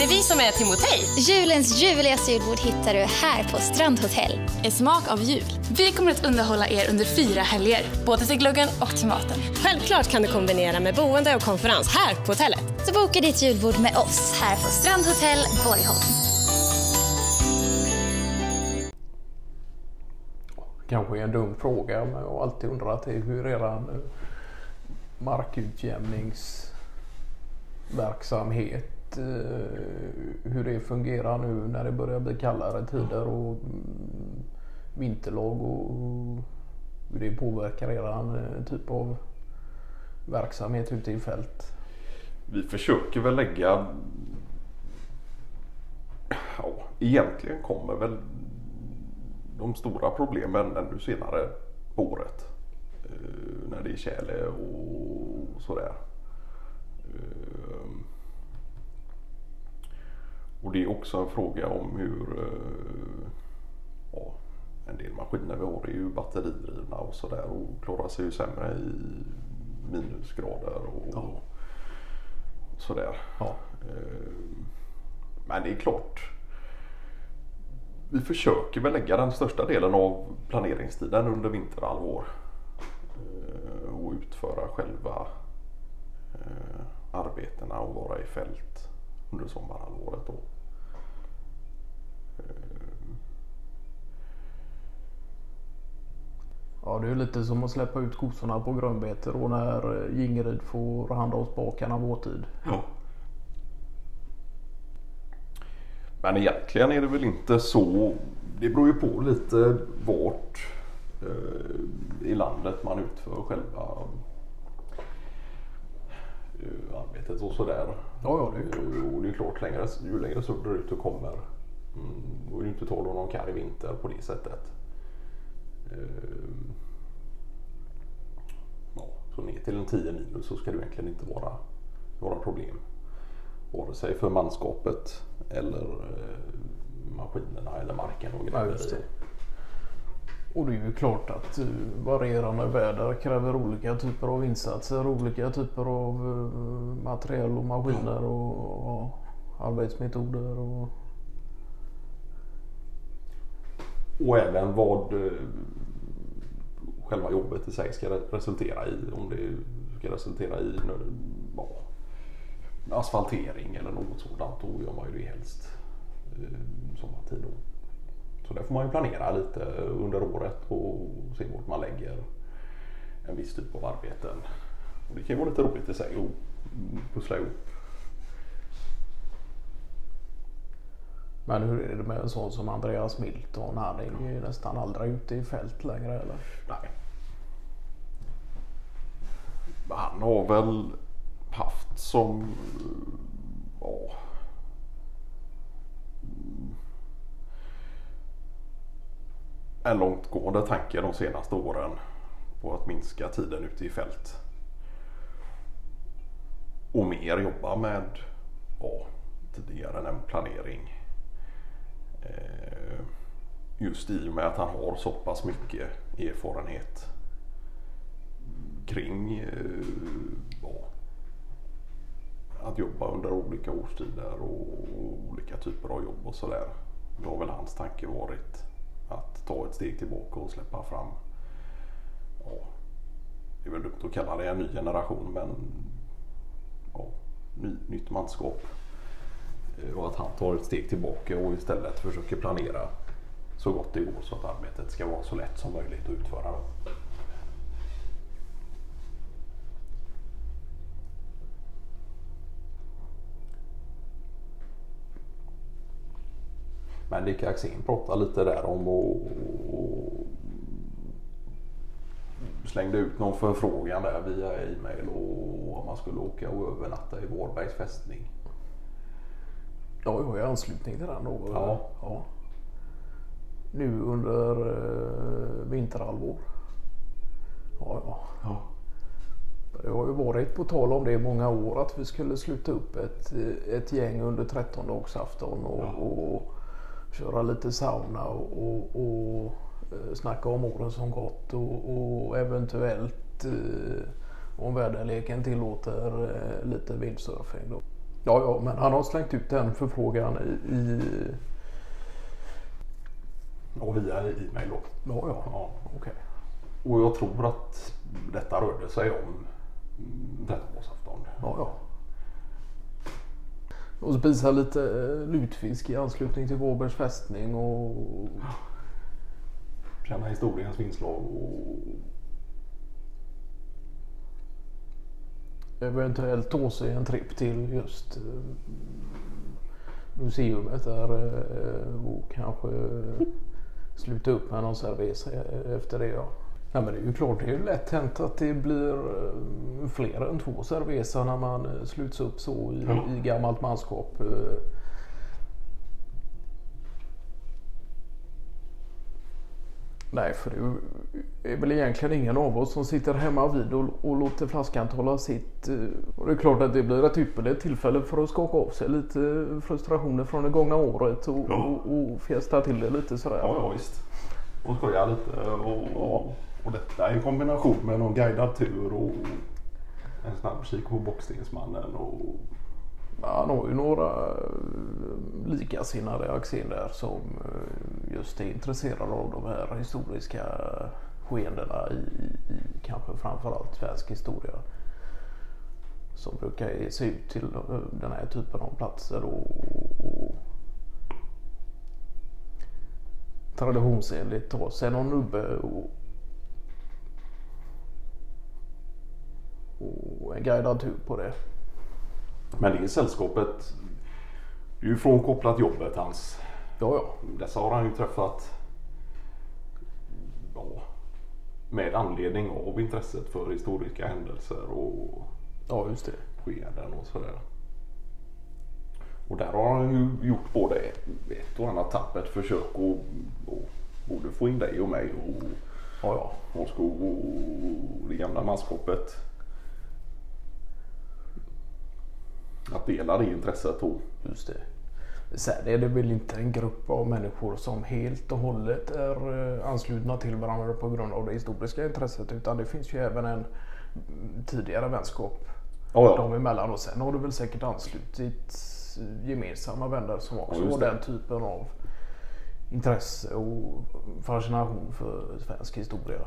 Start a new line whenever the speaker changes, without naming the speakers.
Det är vi som är Timotej.
Julens ljuvligaste julbord hittar du här på Strandhotell.
En smak av jul. Vi kommer att underhålla er under fyra helger, både till gluggen och till maten.
Självklart kan du kombinera med boende och konferens här på hotellet.
Så boka ditt julbord med oss här på Strandhotell Borgholm.
Kanske är en dum fråga men jag har alltid undrat hur er markutjämningsverksamhet Eh, hur det fungerar nu när det börjar bli kallare tider och mm, vinterlag och hur det påverkar er eh, typ av verksamhet ute i fält.
Vi försöker väl lägga Ja, egentligen kommer väl de stora problemen ännu senare på året. Eh, när det är tjäle och sådär. Och det är också en fråga om hur eh, ja, en del maskiner vi har är ju batteridrivna och sådär och klarar sig ju sämre i minusgrader och ja. sådär. Ja. Men det är klart vi försöker väl lägga den största delen av planeringstiden under vinterhalvår eh, och utföra själva eh, arbetena och vara i fält under sommarhalvåret. Då. Eh.
Ja, det är lite som att släppa ut kossorna på grönbete och när Gingeryd får hand om spakarna vårtid. Ja.
Men egentligen är det väl inte så. Det beror ju på lite vart eh, i landet man utför själva eh, arbetet och sådär.
Ja, ja, det är klart.
Eh, och det är klart, längre, ju längre söderut du kommer mm, då är det inte tal om någon karg vinter på det sättet. Eh, ja, så ner till en 10 minus så ska det egentligen inte vara några problem. Vare sig för manskapet eller eh, maskinerna eller marken och grejer. Ja,
och det är ju klart att uh, varierande väder kräver olika typer av insatser, olika typer av uh, material och maskiner och, och arbetsmetoder. Och...
och även vad eh, själva jobbet i sig ska resultera i. Om det ska resultera i ja, asfaltering eller något sådant. Då gör man ju det helst eh, sommartid. Då. Så där får man ju planera lite under året och se vart man lägger en viss typ av arbeten. Och det kan ju vara lite roligt i sig att pussla ihop.
Men hur är det med en sån som Andreas Milton? Han är ju nästan aldrig ute i fält längre eller?
Nej. Han har väl haft som ja, en långtgående tanke de senaste åren på att minska tiden ute i fält. Och mer jobba med ja, tidigare nämnd planering. Eh, just i och med att han har så pass mycket erfarenhet kring eh, ja, att jobba under olika årstider och olika typer av jobb och sådär. Då har väl hans tanke varit att ta ett steg tillbaka och släppa fram, ja, det är väl dumt att kalla det en ny generation men ja, ny, nytt manskap. Eh, och att han tar ett steg tillbaka och istället försöker planera så gott det går så att arbetet ska vara så lätt som möjligt att utföra. Men Dick Axén pratar lite där om och, och slängde ut någon förfrågan där via e-mail och om man skulle åka och övernatta i Vårbergs fästning.
Ja, jag har ju anslutning till den då.
Ja.
ja. Nu under uh, vinterhalvår. Ja, ja. ja. Det har ju varit på tal om det i många år att vi skulle sluta upp ett, ett gäng under trettondagsafton och, ja. och köra lite sauna och, och, och eh, snacka om åren som gått och, och eventuellt eh, om väderleken tillåter eh, lite windsurfing. Då. Ja, ja, men han har slängt ut den förfrågan i... i...
Och via e-mail då.
Ja, ja.
Ja.
Okej.
Och jag tror att detta rörde sig om Vänersborgsafton.
Ja, ja. Och spisa lite eh, lutfisk i anslutning till Vårbergs fästning och...
Känna historiens vingslag och
Eventuellt åse en tripp till just eh, museumet där eh, och kanske sluta upp med någon cerveza efter det. Ja. Ja, men det är ju klart, det är ju lätt hänt att det blir eh, fler än två cerveza när man eh, sluts upp så i,
Ja.
i gammalt manskap. eh. Nej, för det är väl egentligen ingen av oss som sitter hemma vid och, och låter flaskan tala sitt. Och det är klart att det blir ett ypperligt tillfälle för att skaka av sig lite frustrationer från det gångna året och,
Ja.
och, och fjästa till det lite sådär.
Ja, ja visst. Och skoja lite och, och, och detta i kombination med någon guidad tur och en snabb kik på Bockstensmannen och
Han har ju några eh, likasinnade axén där som eh, just är intresserade av de här historiska skeendena i, i, i kanske framförallt svensk historia. Som brukar ge sig ut till eh, den här typen av platser och, och traditionsenligt ta sig någon nubbe och, en guidad tur på det.
Men det sällskapet, det är ju frånkopplat jobbet hans.
Ja, ja.
Dessa har han ju träffat ja, med anledning av intresset för historiska händelser och
Ja, just det.
skeenden och sådär. Och där har han ju gjort både ett och annat tappert försök att och både få in dig och mig och
Ja, ja.
Hånskog och det gamla manskapet. Att dela det intresset och
Just det. Sen är det väl inte en grupp av människor som helt och hållet är eh, anslutna till varandra på grund av det historiska intresset utan det finns ju även en tidigare vänskap
Ja, ja.
dem emellan och sen har det väl säkert anslutit gemensamma vänner som också
just
har den typen av intresse och fascination för svensk historia.